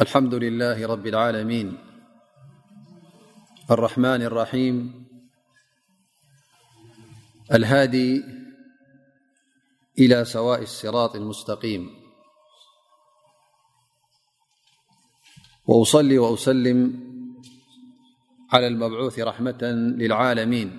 الحمد لله رب العالمين الرحمن الرحيم الهادي إلى سواء السراط المستقيم وأصلي وأسلم على المبعوث رحمة للعالمين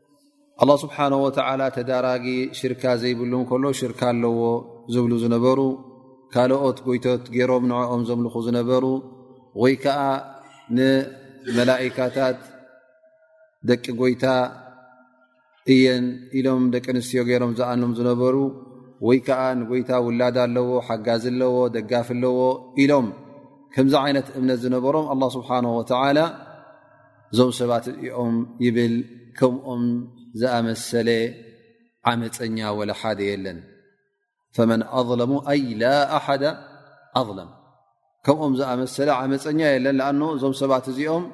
ኣላ ስብሓን ወተዓላ ተዳራጊ ሽርካ ዘይብሉ ከሎ ሽርካ ኣለዎ ዝብሉ ዝነበሩ ካልኦት ጎይቶት ገይሮም ንዕኦም ዘምልኹ ዝነበሩ ወይ ከዓ ንመላእካታት ደቂ ጎይታ እየን ኢሎም ደቂ ኣንስትዮ ገይሮም ዝኣንም ዝነበሩ ወይ ከዓ ንጎይታ ውላድ ኣለዎ ሓጋዚ ኣለዎ ደጋፊ ኣለዎ ኢሎም ከምዚ ዓይነት እምነት ዝነበሮም ኣላ ስብሓን ወተዓላ እዞም ሰባት እኦም ይብል ከምኦም ዝኣመሰለ ዓመፀኛ ወላ ሓደ የለን ፈመን ኣظለሙ ኣይ ላ ኣሓደ ኣظለም ከምኦም ዝኣመሰለ ዓመፀኛ የለን ኣ እዞም ሰባት እዚኦም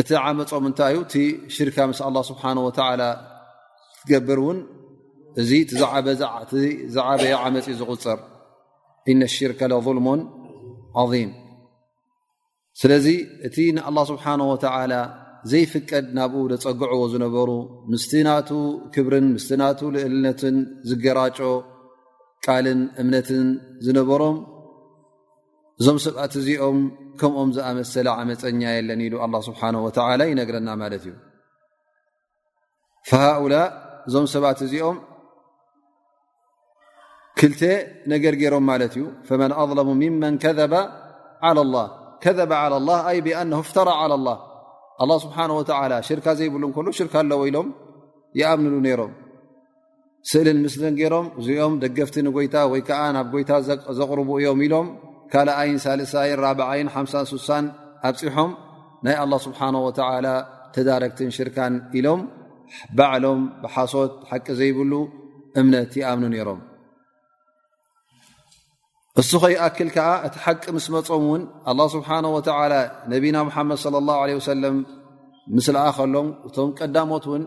እቲ ዓመፆም እንታይ እዩ እቲ ሽርካ ምስ ኣላ ስብሓን ወተላ ትገብር እውን እዚ ዝዓበየ ዓመፅ ዝቁፅር እነ ሽርከ ለظልሙን ዓظም ስለዚ እቲ ንኣላ ስብሓን ወተላ ዘይፍቀድ ናብኡ ዘፀግዕዎ ዝነበሩ ምስቲ ናቱ ክብርን ምስ ናቱ ልእልነትን ዝገራጮ ቃልን እምነትን ዝነበሮም እዞም ሰብኣት እዚኦም ከምኦም ዝኣመሰለ ዓመፀኛ የለን ኢሉ ኣላ ስብሓን ወተላ ይነግረና ማለት እዩ ፈሃኡላ እዞም ሰባት እዚኦም ክልተ ነገር ገይሮም ማለት እዩ ፈመን ኣظለሙ ምመን ከዘባ ዓላ ላ ከዘባ ዓላ ላ ኣይ ብኣነ ፍተራ ዓላ ላ ኣላ ስብሓን ወተላ ሽርካ ዘይብሉ ከሉ ሽርካ ኣለዎ ኢሎም ይኣብንሉ ነይሮም ስእልን ምስልን ገይሮም እዚኦም ደገፍቲ ንጎይታ ወይ ከዓ ናብ ጎይታ ዘቕርቡ እዮም ኢሎም ካልኣይን ሳልሳይን ራብዓይን ሓምሳን ሱሳን ኣብፂሖም ናይ ኣላ ስብሓን ወተላ ተዳረግትን ሽርካን ኢሎም ባዕሎም ብሓሶት ሓቂ ዘይብሉ እምነት ይኣምኑ ነይሮም እሱ ከይኣክል ከዓ እቲ ሓቂ ምስ መፆም እውን ኣላ ስብሓን ወተላ ነቢና ሙሓመድ ለ ላ ለ ወሰለም ምስ ለኣኸሎም እቶም ቀዳሞት እውን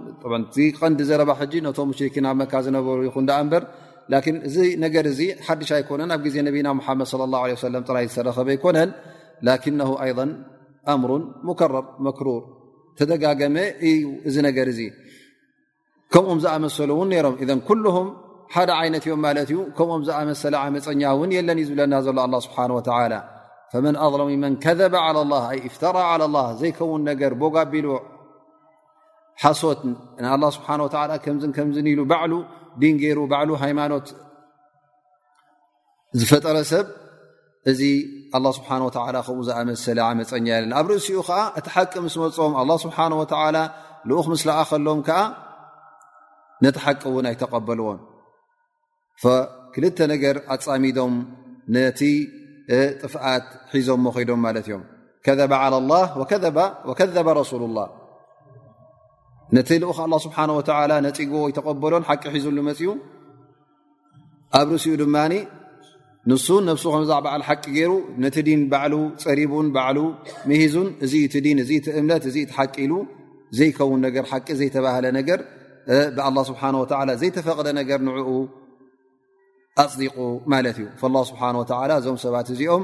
እ ቀንዲ ዘረባ ሕጂ ነቶም ሙሽርኪን ኣብ መካ ዝነበሩ ይኹን ዳኣ እምበር ላን እዚ ነገር እዚ ሓድሽ ኣይኮነን ኣብ ግዜ ነቢና ሙሓመድ ለ ላ ለ ሰለም ጥራይ ዝተረኸበ ኣይኮነን ላኪነሁ ኣይን ኣምሩን ሙከረር መክሩር ተደጋገመ እዩ እዚ ነገር እዚ ከምኦም ዝኣመሰሉ እውን ነይሮም እዘ ኩሉም ሓደ ዓይነት እዮም ማለት እዩ ከምኦም ዝኣመሰለ ዓመፀኛ እውን የለን እዩ ዝብለና ዘሎ ኣ ስብሓ ወላ ፈመን ኣظሎም መን ከዘበ ላ ኣ ፍተራ ላ ዘይከውን ነገር ቦጋ ኣቢሉ ሓሶት ንኣላ ስብሓ ወ ከምዝን ከምዝን ኢሉ ባዕሉ ዲን ገይሩ ባዕሉ ሃይማኖት ዝፈጠረ ሰብ እዚ ኣላ ስብሓን ወተላ ከምኡ ዝኣመሰለ ዓመፀኛ የለን ኣብ ርእሲኡ ከዓ እቲ ሓቂ ምስ መፆም ኣላ ስብሓን ወተላ ልኡኽ ምስ ለኣኸሎም ከዓ ነቲ ሓቂ እውን ኣይተቐበልዎን ክልተ ነገር ኣፃሚዶም ነቲ ጥፍኣት ሒዞም ሞኺዶም ማለት እዮም ከዘባ ዓላ ላ ወከዘባ ረሱሉ ላ ነቲ ልኡኽ ኣላ ስብሓን ወተላ ነፂግዎ ይተቐበሎን ሓቂ ሒዙሉ መፅኡ ኣብ ርእሲኡ ድማ ንሱ ነብሱ ከምዛ በዓል ሓቂ ገይሩ ነቲ ዲን ባዕሉ ፀሪቡን ባዕሉ ምሂዙን እዚ እቲ ዲን እዚ እቲ እምነት እዚ እቲ ሓቂ ኢሉ ዘይከውን ነገር ሓቂ ዘይተባህለ ነገር ብኣላ ስብሓን ወተላ ዘይተፈቕደ ነገር ንዕኡ ኣፅዲቑ ማለት እዩ ላ ስብሓን ወተላ እዞም ሰባት እዚኦም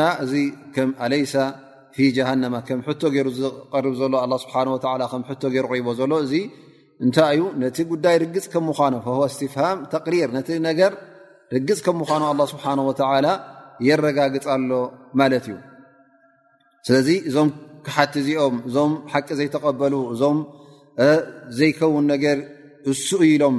ና እዚ ከም ኣለይሳ ፊ ጀሃነማ ከም ሕቶ ገይሩ ዝቀርብ ዘሎ ኣ ስብሓ ከም ሕቶ ገይሩ ቅሪቦ ዘሎ እዚ እንታይ እዩ ነቲ ጉዳይ ርግፅ ከም ምኳኑ ስትፍሃም ተቅሪር ነቲ ነገር ርግፅ ከም ምኳኑ ኣ ስብሓ ወላ የረጋግፅ ኣሎ ማለት እዩ ስለዚ እዞም ክሓቲ እዚኦም እዞም ሓቂ ዘይተቀበሉ እዞም ዘይከውን ነገር እሱ ኢሎም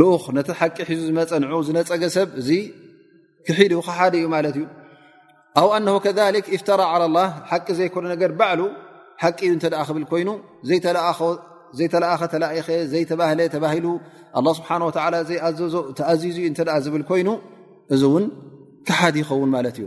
ልኡኽ ነቲ ሓቂ ሒዙ ዝመፀ ን ዝነፀገ ሰብ እዚ ክሒድ ዩ ክሓደ እዩ ማለት እዩ ኣው ኣነ ከ ፍተራ ላ ሓቂ ዘይኮነ ነገር ባዕሉ ሓቂ እዩ እተ ክብል ኮይኑ ዘይተለኣኸ ተላኢኸ ዘይተባህለ ተባሂሉ ኣላ ስብሓን ወላ ዘይኣዘዞ ተኣዚዙ ዩ እተ ዝብል ኮይኑ እዚ እውን ክሓድ ይኸውን ማለት እዩ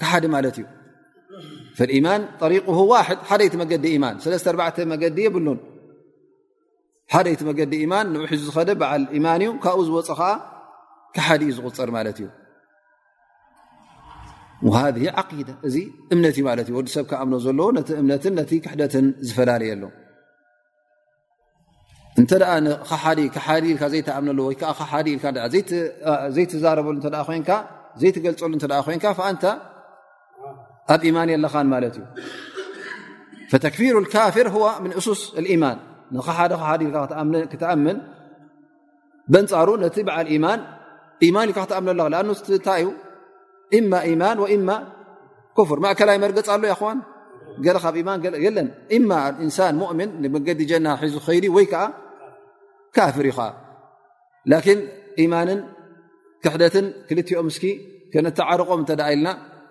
ካሓዲ ማለት እዩ ማን ሪق ዋድ ሓደይቲ መገዲ ማን ሰለስተ ኣርባዕተ መገዲ የብሉን ሓደይቲ መገዲ ማን ን ሒዙ ዝኸደ በዓል ማን እዩ ካብኡ ዝወፅ ከዓ ካሓዲ እዩ ዝቁፅር ማለት እዩ ዓዳ እዚ እምነት እዩ ማለት እዩ ወዲ ሰብ ክኣምኖ ዘለዎ ነቲ እምነትን ነቲ ክሕደትን ዝፈላለየ ኣሎ እንተ ኸሓዲ ክሓዲ ኢልካ ዘይትኣምነሉ ወይ ከዓ ክሓዲ ኢልካ ዘይትዛረበሉ እተ ኮንካ ዘይትገልፀሉ እተ ኮንካ ፈኣንታ ኣብ ኢማን የለኻን ማለት እዩ ፈተክፊሩ ካፍር ዋ ምን እሱስ ማን ንክሓደ ክሓዲ ኢልካ ክትኣምን በንፃሩ ነቲ በዓል ኢማን ኢማን ካ ክትኣምነሎ ኣ እንታይ እዩ እማ ኢማን ወእማ ኩፍር ማእከላይ መርገፂ ኣሎ ይኹዋን ገለ ካብ ኢማን የለን እማ እንሳን ሙእምን ንመገዲ ጀና ሒዙ ኸይዲ ወይ ከዓ ካፍር እዩ ኸዓ ላኪን ኢማንን ክሕደትን ክልትኦም እስኪ ከነተዓርቆም እንተደኣ ኢልና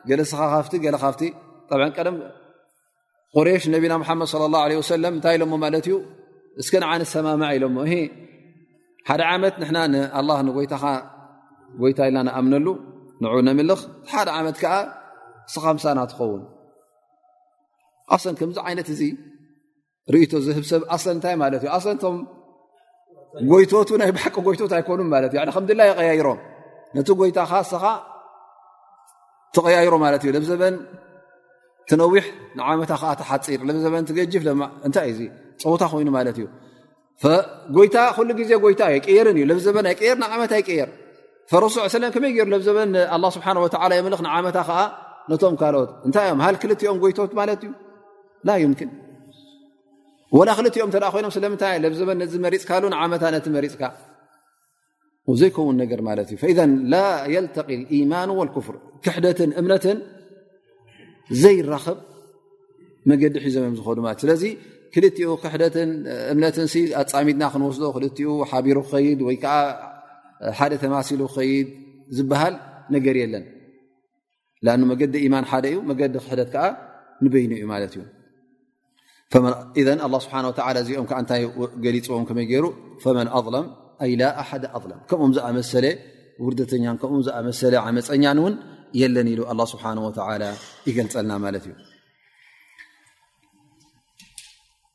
ገለ ስኻ ካፍቲ ገለ ካፍቲ ቀደም ቁሬሽ ነቢና ሓመድ صለ ላه ለ ወሰለም እንታይ ኢሎሞ ማለት እዩ እስከ ንዓ ንሰማማዕ ኢሎሞ እ ሓደ ዓመት ንሕና ንኣላ ንጎይታኻ ጎይታ ኢልና ንኣምነሉ ንዑ ነምልኽ ሓደ ዓመት ከዓ ስኻምሳና ትኸውን ኣሰን ከምዚ ዓይነት እዚ ርእቶ ዝህብ ሰብ ኣሰን እንታይ ማለት እዩ ኣሰን ቶም ጎይቶቱ ናይ ባሓቂ ጎይቶት ኣይኮኑን ማለት እዩ ከምድላ የቀያይሮም ነቲ ጎይታኻ ስኻ ተቀያይሮ ማለት እዩ ለብዘበን ትነዊሕ ንዓመታ ከዓ ተሓፂር ለዘበን ትገጅፍ እንታይ እዩ ፀውታ ኮይኑ ማለት እዩ ጎይታ ኩሉ ግዜ ጎይታ ዩ ኣይቀየርን እዩ ለዘበን ኣይቀየር ንዓመት ኣይቀየር ፈረሱዕ ሰለ ከመይ ገይሩ ለዘበን ንኣ ስብሓን ወላ የምልኽ ንዓመታ ከዓ ነቶም ካልኦት እንታይ እዮም ሃል ክልቲኦም ጎይቶት ማለት እዩ ላ ዩምክን ወላ ክልቲኦም እተ ኮይኖም ስለምንታይ ለዘበን ነዚ መሪፅካሉ ንዓመታ ነቲ መሪፅካ ዘይከውን ነገር ማለት እዩ ፈኢዘ ላ የልተቂ ኢማኑ ወልክፍር ክሕደትን እምነትን ዘይራኽብ መገዲ ሒዞም እዮም ዝኮኑ ማለት ስለዚ ክልቲኡ ክሕደትን እምነትን ኣፃሚድና ክንወስዶ ክልኡ ሓቢሩ ክኸይድ ወይ ከዓ ሓደ ተማሲሉ ክኸይድ ዝበሃል ነገር የለን ኣ መገዲ ኢማን ሓደ እዩ መገዲ ክሕደት ከዓ ንበይኑ እዩ ማለት እዩ ስብሓ እዚኦም ዓ እታይ ገሊፅዎም ከመይ ገይሩ ፈመን ኣظለም ኣይ ላ ኣሓደ ኣظለም ከምኡም ዝኣመሰለ ውርደተኛን ከም ዝኣመሰለ ዓመፀኛን እውን የለን ኢሉ ኣላ ስብሓን ወላ ይገልፀልና ማለት እዩ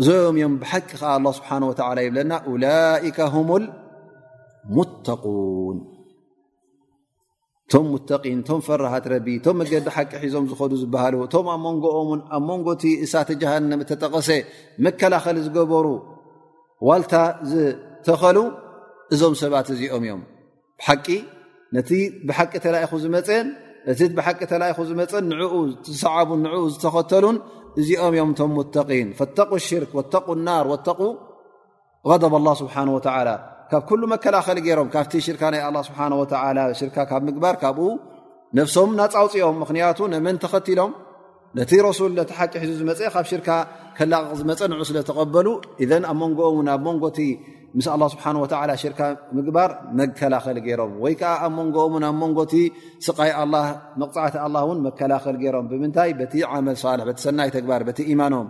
እዞኦም እዮም ብሓቂ ከዓ ኣ ስብሓ ወ ይብለና ላይከ ም ሙተን እቶም ሙተቒን እቶም ፈራሃት ረቢ እቶም መገዲ ሓቂ ሒዞም ዝኸዱ ዝበሃሉ እቶም ኣብ መንጎኦምን ኣብ መንጎቲ እሳተ ጀሃንም እተጠቐሰ መከላኸሊ ዝገበሩ ዋልታ ዝተኸሉ እዞም ሰባት እዚኦም እዮም ብሓቂ ነቲ ብሓቂ ተላኢኹ ዝመፀን ነቲ ብሓቂ ተላኢኹ ዝመፀን ንኡ ዝሰዓቡን ንኡ ዝተኸተሉን እዚኦም እዮም ቶም ሙተቒን ፈተቁ ሽርክ ወተቁ ናር ወተቁ غደብ ላ ስብሓን ወተላ ካብ ኩሉ መከላኸሊ ገይሮም ካብቲ ሽርካ ናይ ኣላ ስብሓን ወተላ ሽርካ ካብ ምግባር ካብኡ ነፍሶም ናፃውፅኦም ምኽንያቱ ንመን ተኸቲሎም ነቲ ረሱል ነቲ ሓቂ ሒዙ ዝመፀ ካብ ሽርካ ከላቕቕ ዝመፀ ንዑ ስለ ተቐበሉ እዘ ኣብ መንጎኦም ን ኣብ መንጎቲ ምስ ኣላ ስብሓን ወላ ሽርካ ምግባር መከላኸሊ ገይሮም ወይ ከዓ ኣብ መንጎኦም ን ኣብ መንጎቲ ስቃይ ኣላ መቕፃዕቲ ኣላ እውን መከላኸሊ ገይሮም ብምንታይ በቲ ዓመል ሳልሕ በቲ ሰናይ ተግባር በቲ ኢማኖም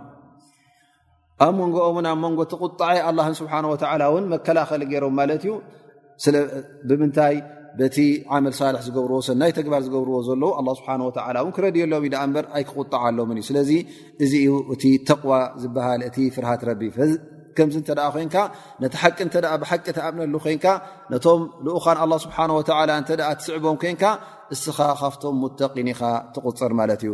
ኣብ መንጎኦምን ኣብ መንጎ እቲ ቁጣዐ ኣላ ስብሓን ወተላ እውን መከላኸሊ ገይሮም ማለት እዩ ብምንታይ በቲ ዓመል ሳልሕ ዝገብርዎ ሰናይ ተግባር ዝገብርዎ ዘለዉ ኣ ስብሓ ወ ን ክረድየሎም ዩ ዳኣ እምበር ኣይክቁጣዓሎምን እዩ ስለዚ እዚ ዩ እቲ ተቕዋ ዝበሃል እቲ ፍርሃት ረቢ ከምዚ እተ ኮንካ ነቲ ሓቂ እተ ብሓቂ ተኣምነሉ ኮንካ ነቶም ልኡኻን ኣላ ስብሓን ወላ እተ ትስዕቦም ኮንካ እስኻ ካብቶም ሙተቒኒኻ ትቁፅር ማለት እዩ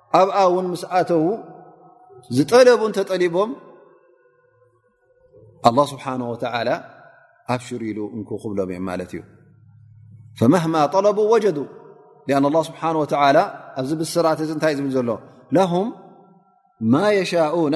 ኣብኣ እውን ምስ ኣተዉ ዝጠለቡ እንተጠሊቦም ኣላ ስብሓን ወተላ ኣብሽር ኢሉ እንኩ ክብሎም እዮም ማለት እዩ ፈመህማ ጠለቡ ወጀዱ ኣን ላ ስብሓን ወተላ ኣብዚ ብስራት እዚ እንታይ ዝብል ዘሎ ለሁም ማ የሻኡነ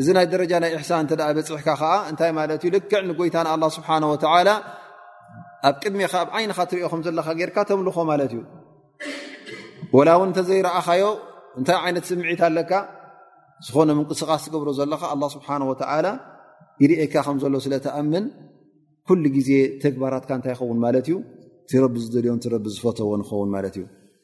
እዚ ናይ ደረጃ ናይ እሕሳን እተ በፅሕካ ከዓ እንታይ ማለት እዩ ልክዕ ንጎይታ ንኣላ ስብሓን ወተላ ኣብ ቅድሜካ ኣብ ዓይንካ ትሪኦ ከም ዘለካ ጌርካ ተምልኾ ማለት እዩ ወላ እውን እንተዘይረኣኻዮ እንታይ ዓይነት ስምዒት ኣለካ ዝኾነ ምንቅስቃስ ትገብሮ ዘለካ ኣላ ስብሓን ወተላ ይርእካ ከም ዘሎ ስለተኣምን ኩሉ ግዜ ተግባራትካ እንታይ ይኸውን ማለት እዩ ትረቢ ዝደልዮን ትረቢ ዝፈተዎ ንኸውን ማለት እዩ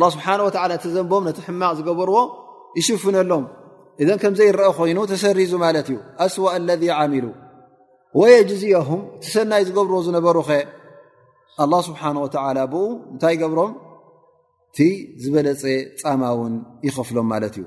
ላ ስብሓን ወላ ነቲ ዘንቦም ነቲ ሕማቕ ዝገበርዎ ይሽፍነሎም እዘን ከምዘይረአ ኮይኑ ተሰሪዙ ማለት እዩ ኣስዋእ ለذ ዓሚሉ ወየጅዝየሁም እቲ ሰናይ ዝገብርዎ ዝነበሩ ኸ ኣላ ስብሓን ወተላ ብኡ እንታይ ገብሮም እቲ ዝበለፀ ፃማ ውን ይኸፍሎም ማለት እዩ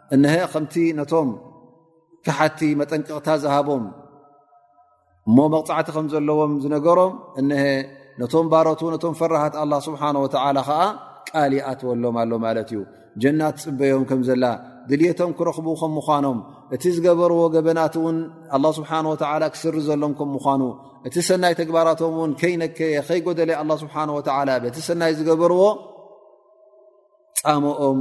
እነሀ ከምቲ ነቶም ካሓቲ መጠንቀቕታ ዝሃቦም እሞ መቕፃዕቲ ከም ዘለዎም ዝነገሮም እነሀ ነቶም ባሮቱ ነቶም ፈራሃት ኣላ ስብሓን ወተዓላ ከዓ ቃል ይኣትወሎም ኣሎ ማለት እዩ ጀና ትፅበዮም ከም ዘላ ድልቶም ክረኽቡ ከም ምዃኖም እቲ ዝገበርዎ ገበናት እውን ኣላ ስብሓን ወተዓላ ክስር ዘሎም ከም ምዃኑ እቲ ሰናይ ተግባራቶም እውን ከይነከየ ከይጎደለ ኣላ ስብሓን ወተዓላ በቲ ሰናይ ዝገበርዎ ፃምኦም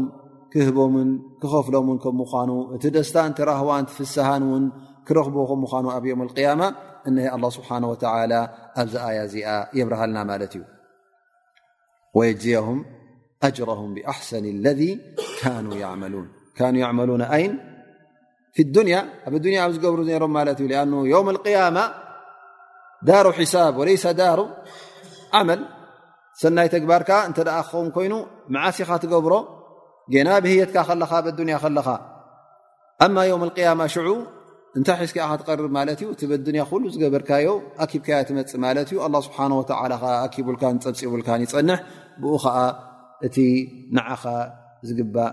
ክህቦምን ክኸፍሎምን ከም ምኳኑ እቲ ደስታን ራህዋን ፍስሃን ውን ክረኽቡ ከም ምኑ ኣብ ዮም ያማ እነ ኣ ስብሓ ኣብዚ ኣያ እዚኣ የብርሃልና ማለት እዩ ወየጅዝያም ኣጅሮም ብኣሕሰን ለذ ን ን ን ያ ኣብ ዱንያ ኣብ ዝገብሩ ነሮም ማለት እዩ ኣን ዮም ቅያማ ዳሩ ሒሳብ ወለይሰ ዳሩ ዓመል ሰናይ ተግባርካ እንተ ክኸውን ኮይኑ መዓሲኻ ትገብሮ ገና ብህየትካ ከለኻ ኣዱንያ ከለኻ ኣማ ዮም ቅያማ ሽዑ እንታይ ሒዝካ ኢኻ ትቐርብ ማለት እዩ እቲ በዱንያ ኩሉ ዝገበርካዮ ኣኪብካያ ትመፅእ ማለት እዩ ኣላ ስብሓን ወተላ ከ ኣኪቡልካን ፀብፂቡልካን ይፀንሕ ብኡ ከዓ እቲ ንዓኻ ዝግባእ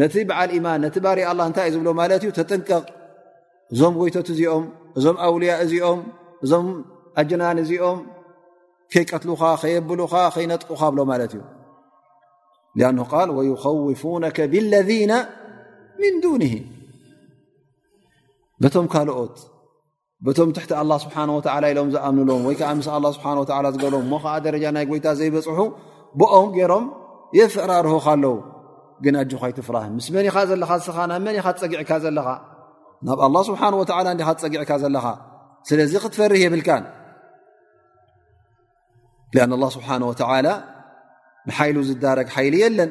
ነቲ በዓል ኢማን ነቲ ባር ኣላ እንታይ እዩ ዝብሎ ማለት እዩ ተጥንቀቕ እዞም ጎይቶት እዚኦም እዞም ኣውልያ እዚኦም እዞም ኣጅናን እዚኦም ከይቀትልኻ ከየብልኻ ከይነጥቑኻ ብሎ ማለት እዩ ኣን ቃል ወይኸውፉነከ ብለذነ ምን ዱን በቶም ካልኦት በቶም ትሕቲ ኣላ ስብሓን ወተላ ኢሎም ዝኣምንሎም ወይ ከዓ ምስ ኣላ ስብሓን ወላ ዝገብሎም እሞ ከዓ ደረጃ ናይ ጎይታ ዘይበፅሑ ብኦም ገይሮም የፍራርህካ ኣለው ግን ኣጆካ ይትፍራህ ምስ መን ኢኻ ዘለካ ንስኻ ናብ መን ኢኻ ፀጊዕካ ዘለኻ ናብ ኣላ ስብሓን ወላ እንዲካ ፀጊዕካ ዘለኻ ስለዚ ክትፈርህ የብልካን ኣን ኣላ ስብሓን ወተላ ንሓይሉ ዝዳረግ ሓይሊ የለን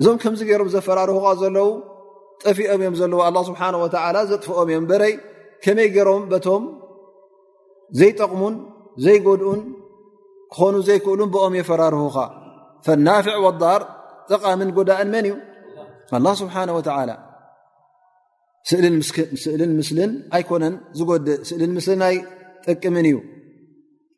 እዞም ከምዚ ገይሮም ዘፈራርኹኻ ዘለዉ ጠፊኦም እዮም ዘለዉ ኣላ ስብሓን ወተዓላ ዘጥፍኦም እዮም በረይ ከመይ ገይሮም በቶም ዘይጠቕሙን ዘይጎድኡን ክኾኑ ዘይክእሉን ብኦም የፈራርኹኻ ፈናፍዕ ወዳር ጠቓምን ጎዳእን መን እዩ ኣላ ስብሓን ወተዓላ ስእልን ምስልን ኣይኮነን ዝጎድእ ስእልን ምስልን ኣይጠቅምን እዩ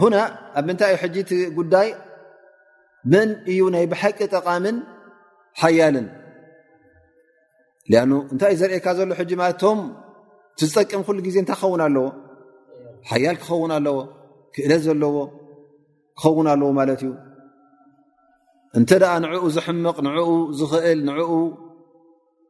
ሁና ኣብ ምንታይ እዩ ሕጂቲ ጉዳይ መን እዩ ናይ ብሓቂ ጠቓምን ሓያልን እንታይ እዩ ዘርእካ ዘሎ ሕጂ ማለት ቶም ዝጠቅም ኩሉ ግዜ እንታይ ክኸውን ኣለዎ ሓያል ክኸውን ኣለዎ ክእለት ዘለዎ ክኸውን ኣለዎ ማለት እዩ እንተ ንኡ ዝሕምቕ ንኡ ዝኽእል ንኡ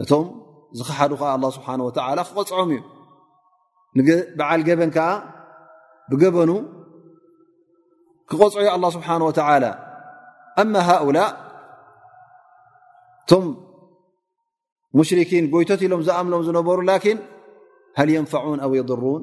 ነቶም ዝኸሓዱ ከዓ ኣላ ስብሓን ወተዓላ ክቐፅዖም እዩ በዓል ገበን ከዓ ብገበኑ ክቐፅዑ ኣላ ስብሓን ወተዓላ ኣማ ሃኡላ እቶም ሙሽርኪን ጎይቶት ኢሎም ዝኣምሎም ዝነበሩ ላኪን ሃል የንፋዑን ኣው የድሩን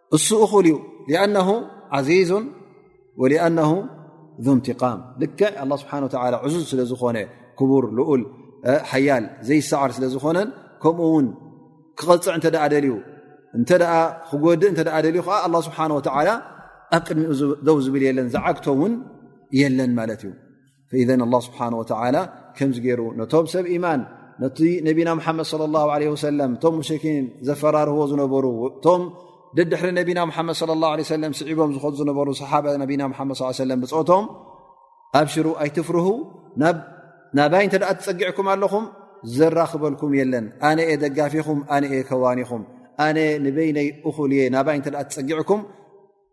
እሱ እኹል እዩ ሊኣነሁ ዓዚዙን ወሊኣነሁ ዙንትቃም ልክዕ ኣላ ስብሓን ወተላ ዕዙዝ ስለ ዝኾነ ክቡር ልኡል ሓያል ዘይሰዓር ስለ ዝኾነን ከምኡ ውን ክቐፅዕ እንተ ደልዩ እንተ ክጎድእ እንተ ደልዩ ከዓ ኣላ ስብሓን ወተዓላ ኣብ ቅድሚኡ ደው ዝብል የለን ዝዓግቶ እውን የለን ማለት እዩ ኢዘን ኣላ ስብሓን ወተላ ከምዚ ገይሩ ነቶም ሰብ ኢማን ነቲ ነቢና ሓመድ ለ ላ ለ ወሰለም እቶም ሙሽኪን ዘፈራርህዎ ዝነበሩ እቶም ደድሕሪ ነቢና ሓመድ ለ ላ ለ ሰለም ስዒቦም ዝኸዱ ዝነበሩ ሰሓባ ነቢና ሓመድ ሰለም ብፆቶም ኣብ ሽሩ ኣይትፍርሁ ናባይ እንተ ኣ ትፀጊዕኩም ኣለኹም ዘራኽበልኩም የለን ኣነ እየ ደጋፊኹም ኣነ እየ ከዋኒኹም ኣነ ንበይነይ እኹል እየ ናባይ እተ ትፀጊዕኩም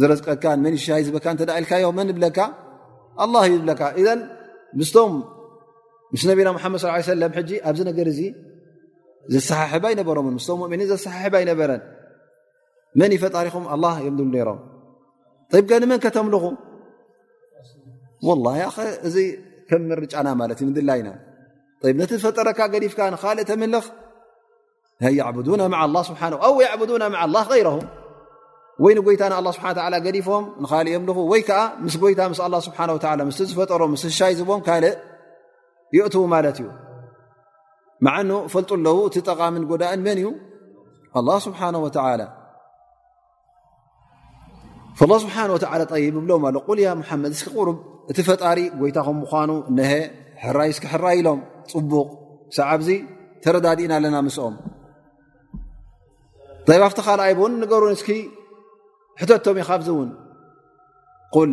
ዝረዝቀካ መን ሻይ ዝበካ እተ ኢልካዮ መን ብለካ ኣላ እዩ ዝብለካ እዘን ምስቶም ምስ ነቢና ሓመድ ስ ሰለም ሕጂ ኣብዚ ነገር እዚ ዘሰሓሕብ ኣይነበሮምን ምስቶም ሙእምኒን ዘሰሓሕብ ኣይነበረን መን ይፈጣሪኹም ኣላ እዮም ዝብሉ ነይሮም ከ ንመን ከተምልኹ ላ እዚ ከም ምርጫና ማለት እዩ ምድላይና ነቲ ዝፈጠረካ ገዲፍካ ንካልእ ተምልኽ ዱና ላ ስብሓ ኣው ዱና ላ ይረም ወይ ንጎይታ ንኣ ስብሓ ገዲፎም ንካልእ የምልኹ ወይ ከዓ ምስ ጎይታ ምስ ኣ ስብሓ ምስ ዝፈጠሮ ምስ ሻይ ዝቦም ካልእ ይእትዉ ማለት እዩ መዓኑ ፈልጡ ኣለዉ እቲ ጠቃምን ጎዳእን መን እዩ ኣላ ስብሓን ወተላ ላ ስብሓን ወተላ ጠይ ብሎም ኣሎ ቁል ያ ሙሓመድ እስኪ ቅሩብ እቲ ፈጣሪ ጎይታ ከም ምኳኑ ነሀ ሕራይ እስኪ ሕራይ ኢሎም ፅቡቕ ሰዓብዚ ተረዳድእና ኣለና ምስኦም ይ ኣብቲ ካልኣይ ብውን ንገሩን እስኪ ሕተቶም ኢኻብዚ እውን ቁል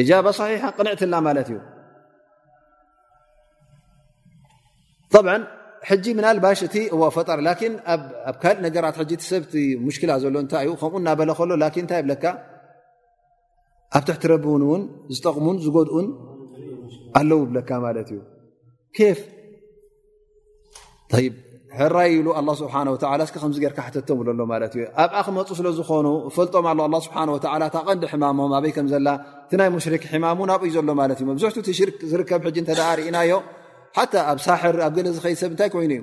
እጃባ ሰሒሓ ቅንዕትና ማለት እዩ ብ ሕጂ ምናልባሽ እቲ እዎ ፈጠር ላ ኣብ ካልእ ነገራት ሕ ሰብ ሙሽክላ ዘሎ እንታይ እዩ ከምኡ እናበለ ከሎ ላ እንታይ ብለካ ኣብ ትሕቲ ረቢ ውን እውን ዝጠቕሙን ዝጎድኡን ኣለዉ ብለካ ማለት እዩ ፍ ሕራይ ኢሉ ኣ ስብሓ እስኪ ከምዚ ጌርካ ሕተቶም ብሎ ኣሎ ማለት እዩ ኣብኣ ክመፁ ስለ ዝኾኑ ፈልጦም ኣሎ ኣ ስብሓ እታ ቀንዲ ሕማሞም ኣበይ ከም ዘላ እቲ ናይ ሙሽሪክ ሕማሙ ናብኡዩ ዘሎ ማለት እዩ መብዝሕቱ እቲ ሽርክ ዝርከብ ሕጂ እንተ ርእናዮ ሓታ ኣብ ሳሕር ኣብ ገለ ዝኸይድ ሰብ እንታይ ኮይኑ እዩ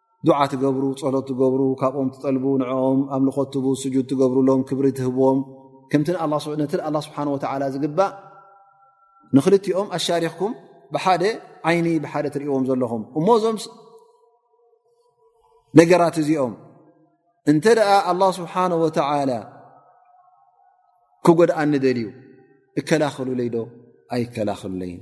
ዱዓ ትገብሩ ፀሎት ትገብሩ ካብኦም ትጠልቡ ንኦም ኣምልኾት ትቡ ስጁድ ትገብሩሎም ክብሪ ትህብዎም ከምቲ ነቲ ኣላ ስብሓን ወተላ ዝግባእ ንክልቲኦም ኣሻሪኽኩም ብሓደ ዓይኒ ብሓደ ትርእዎም ዘለኹም እሞ እዞም ነገራት እዚኦም እንተ ደኣ ኣላ ስብሓን ወተላ ክጎድኣኒ ደልዩ እከላኸሉለይዶ ኣይከላኸሉለይን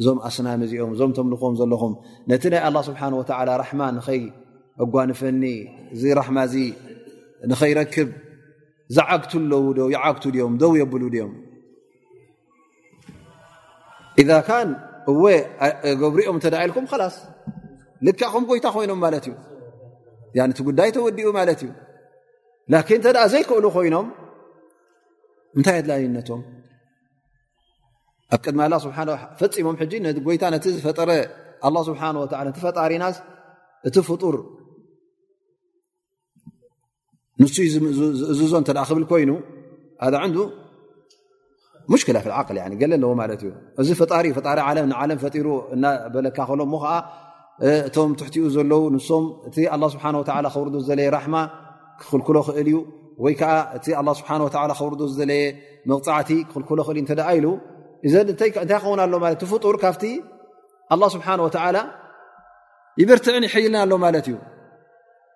እዞም ኣስናም እዚኦም እዞም ተምልኽዎም ዘለኹም ነቲ ናይ ኣላ ስብሓን ወተዓላ ራሕማ ንኸይ ኣጓንፈኒ እዚ ራሕማ እዚ ንኸይረክብ ዝዓግቱ ኣለዉ ዶ ይዓግቱ ድኦም ደው የብሉ ድኦም እዛ ካን እወ ገብሪኦም እተ ኢልኩም ላስ ልክ ከም ጎይታ ኮይኖም ማለት እዩ እቲ ጉዳይ ተወዲኡ ማለት እዩ ላኪን እተ ዘይክእሉ ኮይኖም እንታይ ኣድላይነቶም ኣብ ቅድሚ ኣላ ስብሓ ፈፂሞም ሕጂ ነ ጎይታ ነቲ ዝፈጠረ ኣላ ስብሓ ወላ ነቲ ፈጣሪናስ እቲ ፍጡር ንሱ ዝእዝዞ እተ ክብል ኮይኑ ኣዛ ዕንዱ ሙሽክላ ፍ ዓቅል ገለ ኣለዎ ማለት እዩ እዚ ፈጣሪ እዩ ፈጣሪ ዓለም ንዓለም ፈጢሩ እናበለካ ከሎ እሞ ከዓ እቶም ትሕቲኡ ዘለዉ ንሶም እቲ ኣላ ስብሓን ወተላ ከውርዶ ዝዘለየ ራሕማ ክኽልክሎ ክእል እዩ ወይ ከዓ እቲ ኣላ ስብሓን ወተላ ከውርዶ ዝዘለየ መቕፃዕቲ ክኽልክሎ ክእል እዩ እንተደኣ ኢሉ እዘ እንታይ ክኸውን ኣሎ ማለት ትፍጡር ካብቲ ኣላ ስብሓን ወተዓላ ይብርትዕን ይሕይልን ኣሎ ማለት እዩ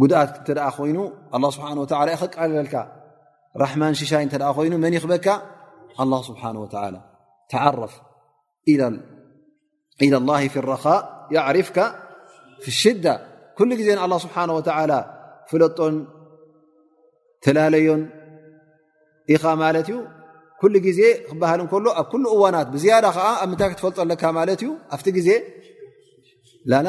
ጉድኣት እተ ኮይኑ ኣ ስብሓን ወ ዩ ከቃልለልካ ራሕማን ሽሻይ እተ ኮይኑ መን ይክበካ ኣ ስብሓን ወ ተዓረፍ ኢላ ላ ፊ ረኻ የዕርፍካ ፍ ሽዳ ኩሉ ግዜ ንኣ ስብሓ ወ ፍለጦን ተላለዮን ኢኻ ማለት እዩ ኩሉ ግዜ ክበሃል ከሎ ኣብ ኩሉ እዋናት ብዝያዳ ከዓ ኣብ ምንታይ ክትፈልጦ ኣለካ ማለት እዩ ኣብቲ ግዜ ላላ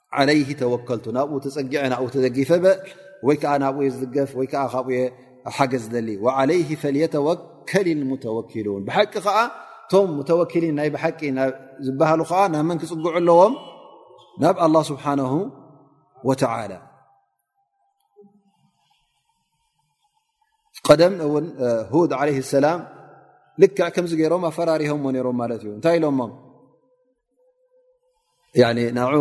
ዓለይሂ ተወከልቱ ናብኡ ተፀጊዐ ናብኡ ተደጊፈ በል ወይ ከዓ ናብኡ የ ዝድገፍ ወይ ከዓ ካብኡ የ ሓገዝ ዝደሊ ዓለይሂ ፈልየተወከል ሙተወኪሉን ብሓቂ ከዓ እቶም ሙተወኪሊን ናይ ብሓቂ ዝበሃሉ ከዓ ናብ መን ክፅግዑ ኣለዎም ናብ ኣላ ስብሓናሁ ወተዓላ ቀደም እውን ሁድ ለ ሰላም ልክዕ ከምዚ ገይሮም ኣፈራሪሆሞ ነሮም ማለት እዩ እንታይ ኢሎሞ ናዑ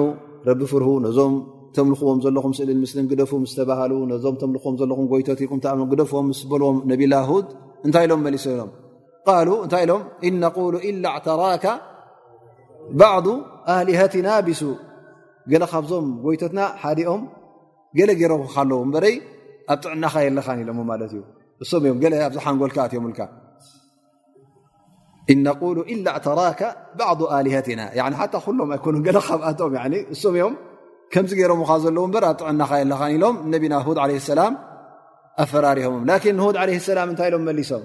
ረቢ ፍርሁ ነዞም ተምልኽዎም ዘለኹም ስእሊ ምስሊም ግደፉ ምስ ተባሃሉ ነዞም ተምልኽዎም ዘለኹም ጎይቶት ኢልኩም ትኣም ግደፍዎም ምስ በልዎም ነብላ ሁድ እንታይ ኢሎም መሊሶ ኢሎም ቃሉ እንታይ ኢሎም እነቁሉ ኢላ ኣዕተራካ ባዕዱ ኣሊሃትና ቢሱ ገለ ካብዞም ጎይቶትና ሓዲኦም ገለ ገይሮም ክካለዉ እበረይ ኣብ ጥዕናኻ የለኻን ኢሎሞ ማለት እዩ እሶም እዮም ገለ ኣብዚ ሓንጎልካ ኣትዮምልካ እነቁሉ ኢላ ኣዕተራካ ባዕዱ ኣሊሃትና ሓታ ኩሎም ኣይኮኑ ገለ ካብኣቶም እሶም እዮም ከምዚ ገይሮምካ ዘለዉ እበር ኣብ ጥዕናኻ የለኻን ኢሎም ነቢና ሁድ ለ ሰላም ኣፈራርሆምም ላኪን ንሁድ ለ ሰላም እንታይ ኢሎም መሊሶም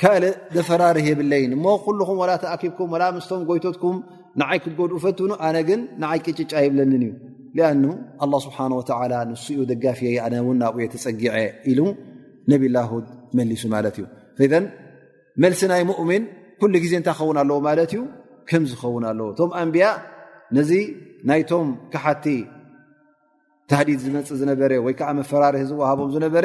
ካልእ ዘፈራርህ የብለይን እሞ ኩልኹም ወላ ተኣኪብኩም ላ ምስቶም ጎይቶትኩም ንዓይ ክትጎድኡ ፈትኑ ኣነ ግን ንዓይ ቅጭጫ ይብለንን እዩ ሊኣኑ ኣላ ስብሓን ወተላ ንስኡ ደጋፍየ ኣነ እውን ናብኡ የ ተፀጊዐ ኢሉ ነብ ላ ሁድ መሊሱ ማለት እዩ ዘን መልሲ ናይ ሙእምን ኩሉ ግዜ እንታይ ክኸውን ኣለዎ ማለት እዩ ከም ዝኸውን ኣለዎ እቶም ኣንብያ ነዚ ናይቶም ክሓቲ ታህዲድ ዝመፅ ዝነበረ ወይ ከዓ መፈራርህ ዝወሃቦም ዝነበረ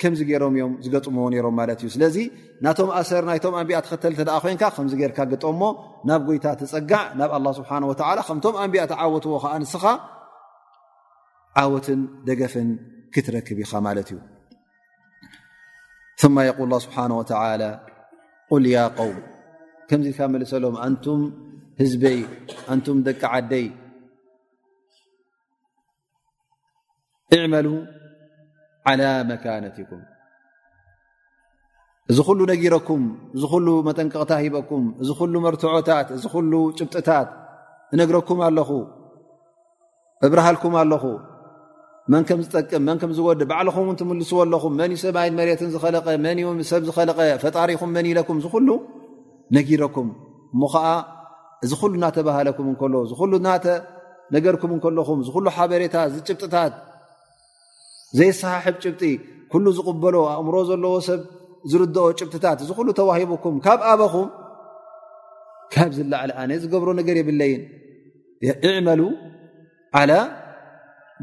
ከምዚ ገይሮም እዮም ዝገጥምዎ ነሮም ማለት እዩ ስለዚ ናቶም ኣሰር ናይቶም ኣንቢኣ ተኸተል ተ ኮይንካ ከምዚ ገርካ ግጠሞ ናብ ጎይታ ትፀጋዕ ናብ ኣላ ስብሓን ወተላ ከምቶም ኣንቢኣ ተዓወትዎ ከዓ ንስኻ ዓወትን ደገፍን ክትረክብ ኢኻ ማለት እዩ ማ የቁል ስብሓን ወተላ ቁል ያ ቀውም ከምዚ ኢልካ መልሰሎም ኣንቱም ህዝበይ ኣንቱም ደቂ ዓደይ እመሉ ዓላ መካነትኩም እዚ ኩሉ ነጊረኩም እዚ ኩሉ መጠንቀቕታ ሂበኩም እዚ ኩሉ መርትዖታት እዚ ኩሉ ጭብጥታት እነግረኩም ኣለኹ እብርሃልኩም ኣለኹ መን ከም ዝጠቅም መን ከም ዝወድእ ባዕልኹም ውን ትምልስዎ ኣለኹም መን ዩ ሰብይን መሬትን ዝኸለቀ መን ዩ ሰብ ዝኸለቀ ፈጣሪኹም መን ኢለኩም ዝኩሉ ነጊረኩም እሞ ከዓ እዚ ኩሉ እናተባሃለኩም እከሎ እዚ ኩሉ እናተ ነገርኩም እከለኹም እዚ ኩሉ ሓበሬታ እዚ ጭብጥታት ዘይሰሓሕብ ጭብጢ ኩሉ ዝቕበሎ ኣእምሮ ዘለዎ ሰብ ዝርድኦ ጭብጥታት እዚ ኩሉ ተዋሂቡኩም ካብ ኣበኹም ካብ ዝላዕሊ ኣነ ዝገብሮ ነገር የብለይን እዕመሉ ዓላ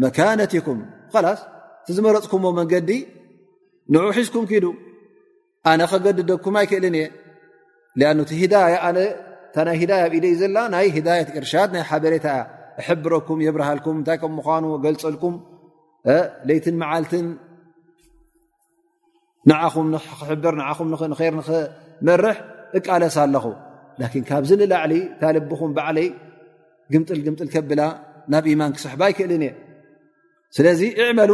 መካነትኩም ላስ እቲ ዝመረፅኩምዎ መንገዲ ንዑ ሒዝኩም ክዱ ኣነ ከገድደኩም ኣይክእልን እየ ኣ ቲ ሂዳያ ኣነ እታ ናይ ሂዳያ ኣብ ኢደይ ዘላ ናይ ሂዳየት እርሻድ ናይ ሓበሬታ እያ እሕብረኩም የብርሃልኩም እንታይ ከም ምኳኑ ገልፀልኩም ለይትን መዓልትን ንዓኹም ንክሕብር ንዓኹም ንክንከር ንክመርሕ እቃለስ ኣለኹ ላኪን ካብዚ ንላዕሊ እታ ልብኹም ባዕለይ ግምጥል ግምጥል ከብላ ናብ ኢማን ክስሕባ ኣይክእልን እየ ስለዚ እዕመሉ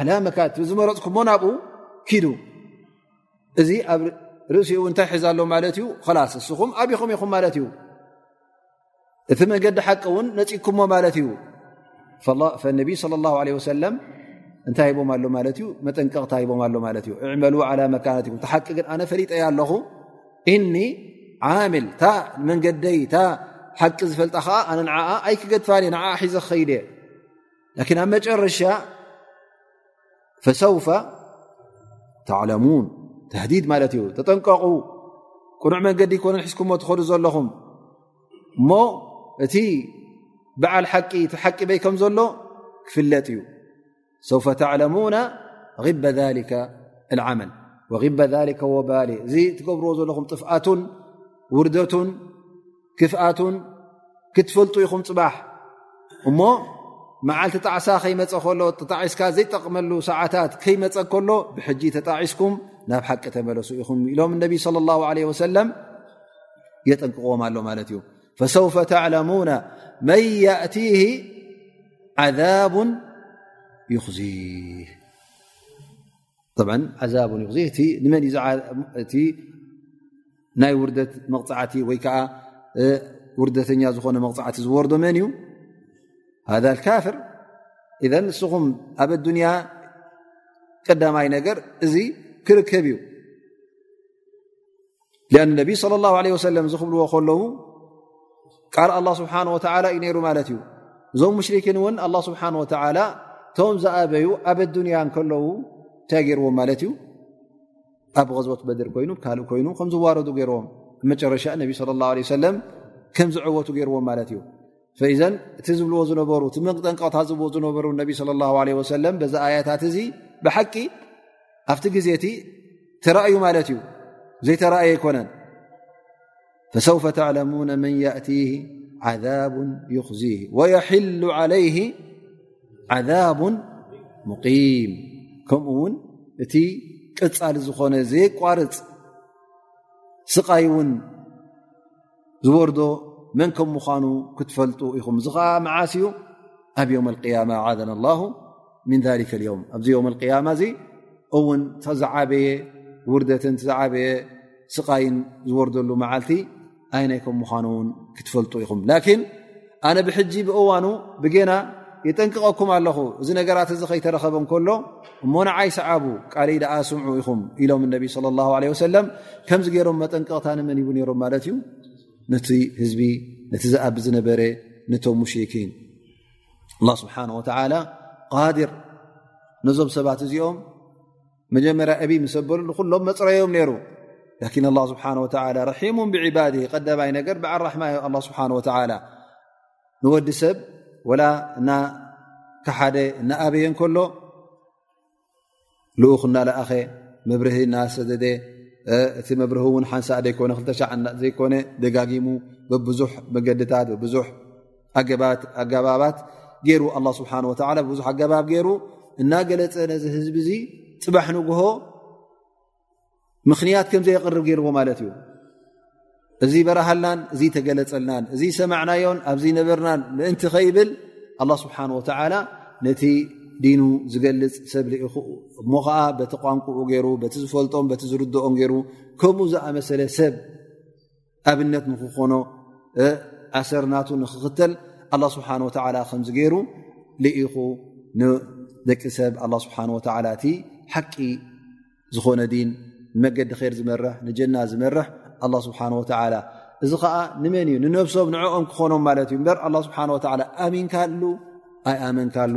ዓላመካት ዝመረፅኩሞ ናብኡ ኪዱ እዚ ኣብ ርእሲኡ እውን እንታይ ሕዛ ኣሎ ማለት እዩ ላስ እስኹም ኣብኹም ኢኹም ማለት እዩ እቲ መንገዲ ሓቂ እውን ነፂግኩሞ ማለት እዩ ነቢ ለ ላ ለ ወሰለም እንታይ ሂቦም ኣሎ ማለት እዩ መጠንቀቕታ ሂቦም ኣሎ ማለት እዩ እዕመሉ ዓላ መካነት ኩም ሓቂ ግን ኣነ ፈሊጠይ ኣለኹ እኒ ዓምል እታ መንገደይ እታ ሓቂ ዝፈልጣ ከዓ ኣነ ንዓኣ ኣይክገድፋን እየ ንዓ ሒዘ ክኸይድ እየ ላኪን ኣብ መጨረሻ ፈሰውፈ ተዕለሙን ተህዲድ ማለት እዩ ተጠንቀቑ ቅኑዕ መንገዲ ኮነ ሒዝኩሞ ትኸዱ ዘለኹም እሞ እቲ በዓል ሓቂ እቲ ሓቂ በይ ከም ዘሎ ክፍለጥ እዩ ሰውፈ ተዕለሙና غበ ሊከ ዓመል ወغበ ሊከ ወባሊ እዚ ትገብርዎ ዘለኹም ጥፍኣቱን ውርደቱን ክፍኣቱን ክትፈልጡ ኢኹም ፅባሕ እሞ መዓልቲ ጣዕሳ ከይመፀ ከሎ ተጣዒስካ ዘይጠቕመሉ ሰዓታት ከይመፀ ከሎ ብሕጂ ተጣዒስኩም ናብ ሓቂ ተመለሱ ኢኹም ኢሎም ነቢ ለ ላ ለ ወሰለም የጠንቅቕዎም ኣሎ ማለት እዩ ፈሰውፈ ተዕለሙና መን የእቲ ዓዛቡን ይኽዙ ኣዛብ ዩ እቲ ንመን ዩ እቲ ናይ ውርደት መቕፃዕቲ ወይ ከዓ ውርደተኛ ዝኾነ መቕፃዕቲ ዝወርዶ መን እዩ ሃ ካፍር እዘ ንስኹም ኣብ ኣዱንያ ቀዳማይ ነገር እዚ ክርከብ እዩ ን ነቢ صለ ላه ለ ወሰለም ዝኽብልዎ ከለዉ ቃል ኣላ ስብሓን ወተላ እዩ ነይሩ ማለት እዩ እዞም ሙሽርኪን እውን ኣላ ስብሓን ወተላ እቶም ዝኣበዩ ኣብ ኣዱንያ ከለዉ እንታይ ገይርዎም ማለት እዩ ኣብ غዝቦት በድር ኮይኑ ካልእ ኮይኑ ከምዝዋረዱ ገይርዎም መጨረሻ ነቢ ለ ላه ሰለም ከምዝዕወቱ ገይርዎም ማለት እዩ ፈዘን እቲ ዝብልዎ ዝነበሩ እቲ መጠንቀቕታ ዝብዎ ዝነበሩ ነቢ ለ ላ ለ ወሰለም በዚ ኣያታት እዚ ብሓቂ ኣብቲ ግዜ እቲ ተራእዩ ማለት እዩ ዘይተረእየ ኣይኮነን ፈሰውፈ ተዕለሙነ መን የእቲ ዓዛብ ይኽዚ ወየሕሉ ዓለይህ ዓዛብ ሙቂም ከምኡ ውን እቲ ቅፃሊ ዝኾነ ዘይቋርፅ ስቃይ ውን ዝወርዶ መን ከም ምዃኑ ክትፈልጡ ኢኹም እዚ ከዓ መዓስ እዩ ኣብ ዮም ያማ ዓዘና ላ ምን ሊከ ዮም ኣብዚ ዮም ያማ እዚ እውን ዝዓበየ ውርደትን ዝዓበየ ስቃይን ዝወርደሉ መዓልቲ ኣይናይ ከም ምዃኑ ውን ክትፈልጡ ኢኹም ኣነ ብሕጂ ብእዋኑ ብጌና የጠንቅቐኩም ኣለኹ እዚ ነገራት እዚ ከይተረኸበ ከሎ እሞ ንዓይ ሰዓቡ ቃል ደኣ ስምዑ ኢኹም ኢሎም ነቢ صለ ላ ለ ወሰለም ከምዚ ገይሮም መጠንቀቕታ ንመን ይቡ ነሮም ማለት እዩ ነቲ ህዝቢ ነቲ ዝኣብ ዝነበረ ነቶም ሙሽኪን ስብሓ ወላ ቃድር ነዞም ሰባት እዚኦም መጀመርያ እብ ምስ ኣበሉ ንኩሎም መፅረዮም ነይሩ ላኪን ኣላ ስብሓን ወተላ ርሒሙ ብዕባድ ቀዳማይ ነገር በዓል ራሕማ እዩ ኣላ ስብሓን ወተላ ንወዲ ሰብ ወላ እና ካሓደ እናኣበየ ከሎ ልኡኽ እናለኣኸ መብርሂ እናሰደደ እቲ መብርሂ እውን ሓንሳእ ዘይኮነ ክልተሻዕ ዘይኮነ ደጋጊሙ ብብዙሕ መገድታት ብብዙሕ ኣገባባት ገይሩ ኣላ ስብሓን ወተላ ብብዙሕ ኣገባብ ገይሩ እናገለፀ ነዚ ህዝቢ እዙ ፅባሕ ንግሆ ምኽንያት ከም ዘየቕርብ ገይርዎ ማለት እዩ እዚ በረሃልናን እዚ ተገለፀልናን እዚ ሰማዕናዮን ኣብዚ ነበርናን ምእንቲ ከይብል ኣላ ስብሓን ወተዓላ ነቲ ዲኑ ዝገልፅ ሰብ ልኢኹ እሞ ከዓ በቲ ቋንቁኡ ገይሩ በቲ ዝፈልጦም በቲ ዝርድኦም ገይሩ ከምኡ ዝኣመሰለ ሰብ ኣብነት ንክኾኖ ኣሰርናቱ ንክኽተል ኣላ ስብሓን ወተላ ከምዚ ገይሩ ልኢኹ ንደቂ ሰብ ኣላ ስብሓን ወተላ እቲ ሓቂ ዝኾነ ዲን ንመገዲ ር ዝመርሕ ንጀና ዝመርሕ ኣላ ስብሓን ወተላ እዚ ከዓ ንመን እዩ ንነብሶም ንዕኦም ክኾኖም ማለት እዩ እበር ኣላ ስብሓን ወተላ ኣሚንካሉ ኣይኣመንካሉ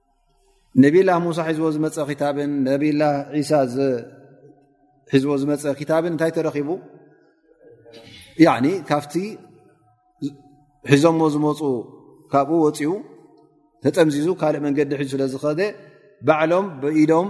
ነብላ ሙሳ ሒዝዎ ዝመፀ ክታብን ነብላ ዒሳ ሒዝዎ ዝመፀ ክታብን እንታይ ተረኪቡ ካብቲ ሒዞሞ ዝመፁ ካብኡ ወፅኡ ተጠምዚዙ ካልእ መንገዲ ሒዙ ስለ ዝኸደ ባዕሎም ብኢዶም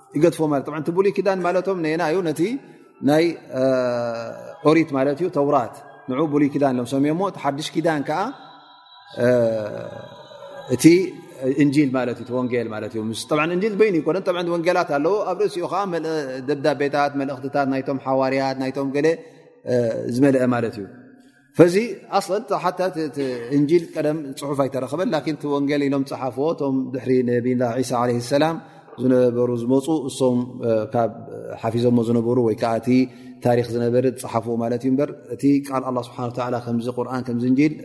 ይገድፎ ማለት እ ቲ ብሉይ ኪዳን ማለቶም ነና እዩ ነቲ ናይ ኦሪት ማለት እዩ ተውራት ን ብሉይ ኪዳን ሎም ሰሚዮ ሞ እቲ ሓድሽ ኪዳን ከዓ እቲ እንጂል ማለት እዩ ወንጌል ማለት እዩ እንል በይኑ ይኮነ ወንጌላት ኣለዎ ኣብ ርእሲኡ ከዓ ደብዳቤታት መልእኽትታት ናይቶም ሓዋርያት ናይቶም ገለ ዝመልአ ማለት እዩ ፈዚ ኣስል ሓታ እንጂል ቀደም ፅሑፍ ኣይተረኸበን ላን እቲ ወንጌል ኢሎም ፀሓፍዎ እቶም ድሕሪ ነብላ ዒሳ ለ ሰላም ዝነበሩ ዝመፁ እሶም ካብ ሓፊዞሞ ዝነበሩ ወይከዓ እቲ ታሪክ ዝነበረ ዝፅሓፍዎ ማለት እዩ በር እቲ ቃል ኣላ ስብሓን ላ ከምዚ ቁርን ከምዚ እንጂል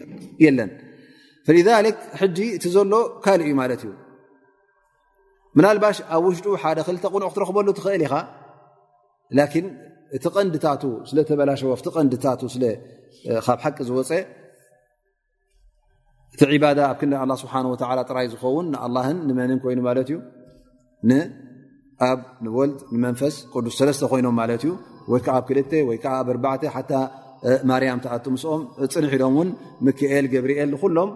የለን ፈ ሕጂ እቲ ዘሎ ካልእ እዩ ማለት እዩ ምናልባሽ ኣብ ውሽጡ ሓደ ክልተ ቕኑዕ ክትረኽበሉ ትኽእል ኢኻ ላኪን እቲ ቐንድታቱ ስለተበላሸወ ቲ ቐንድታቱ ካብ ሓቂ ዝወፀ እቲ ዒባዳ ኣብ ክንዲ ኣላ ስብሓን ወላ ጥራይ ዝኸውን ንኣላህን ንመንን ኮይኑ ማለት እዩ ንኣብ ንወልድ ንመንፈስ ቅዱስ ሰለስተ ኮይኖም ማለት እዩ ወይ ከዓ ኣብ ክልተ ወይ ከዓ ኣብ ኣርባዕተ ሓታ ማርያም ተኣቱ ምስኦም ፅንሕ ኢሎም እውን ምክኤል ገብርኤል ንኩሎም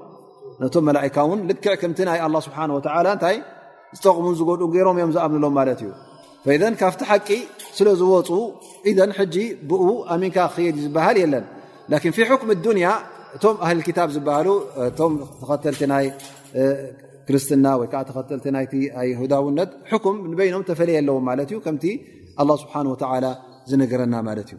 ነቶም መላካ ውን ልክዕ ከምቲ ናይ ኣላ ስብሓ ወላ እንታይ ዝጠቕሙን ዝጎድኡን ገይሮም እዮም ዝኣምንሎም ማለት እዩ ፈዘን ካብቲ ሓቂ ስለ ዝወፁ ኢዘን ሕጂ ብኡ ኣሚንካ ክክየድ ዩ ዝበሃል የለን ላኪን ፊ ሕክም ዱንያ እቶም ኣህል ክታብ ዝበሃሉ እቶም ተኸተልቲ ናይ ክርስትና ወይ ከዓ ተኸተልቲ ናይ ኣይሁዳውነት ሕኩም ንበይኖም ተፈለየ ኣለዎም ማለት እዩ ከምቲ ኣላ ስብሓን ወተላ ዝነገረና ማለት እዩ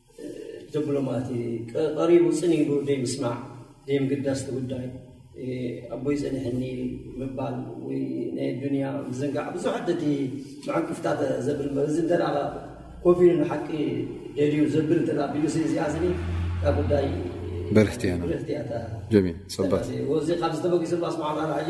ዲፕሎማት ቀሪቡ ጽን ኢሉ ዘይምስማዕ፣ ዘይምግዳስ እቲ ጉዳይ፣ ኣቦይ ጸኒሕኒ ምባል ወይ ናይ ኣዱንያ ምዝንጋዕ ብዙሕ ኣደዲ መዐንቅፍታ ዘብል እምበር እዚ እንተ ኮፍ ኢሉ ንሓቂ ደልዩ ዘብል እንተ ኣቢሉ እዚኣ ስኒ እታ ጉዳይ ብርህቲ እያ እታ ጀሚል ጽብቅ ወዚ ካብ ዝተበጊሱ ኣስማዓላ ሕጂ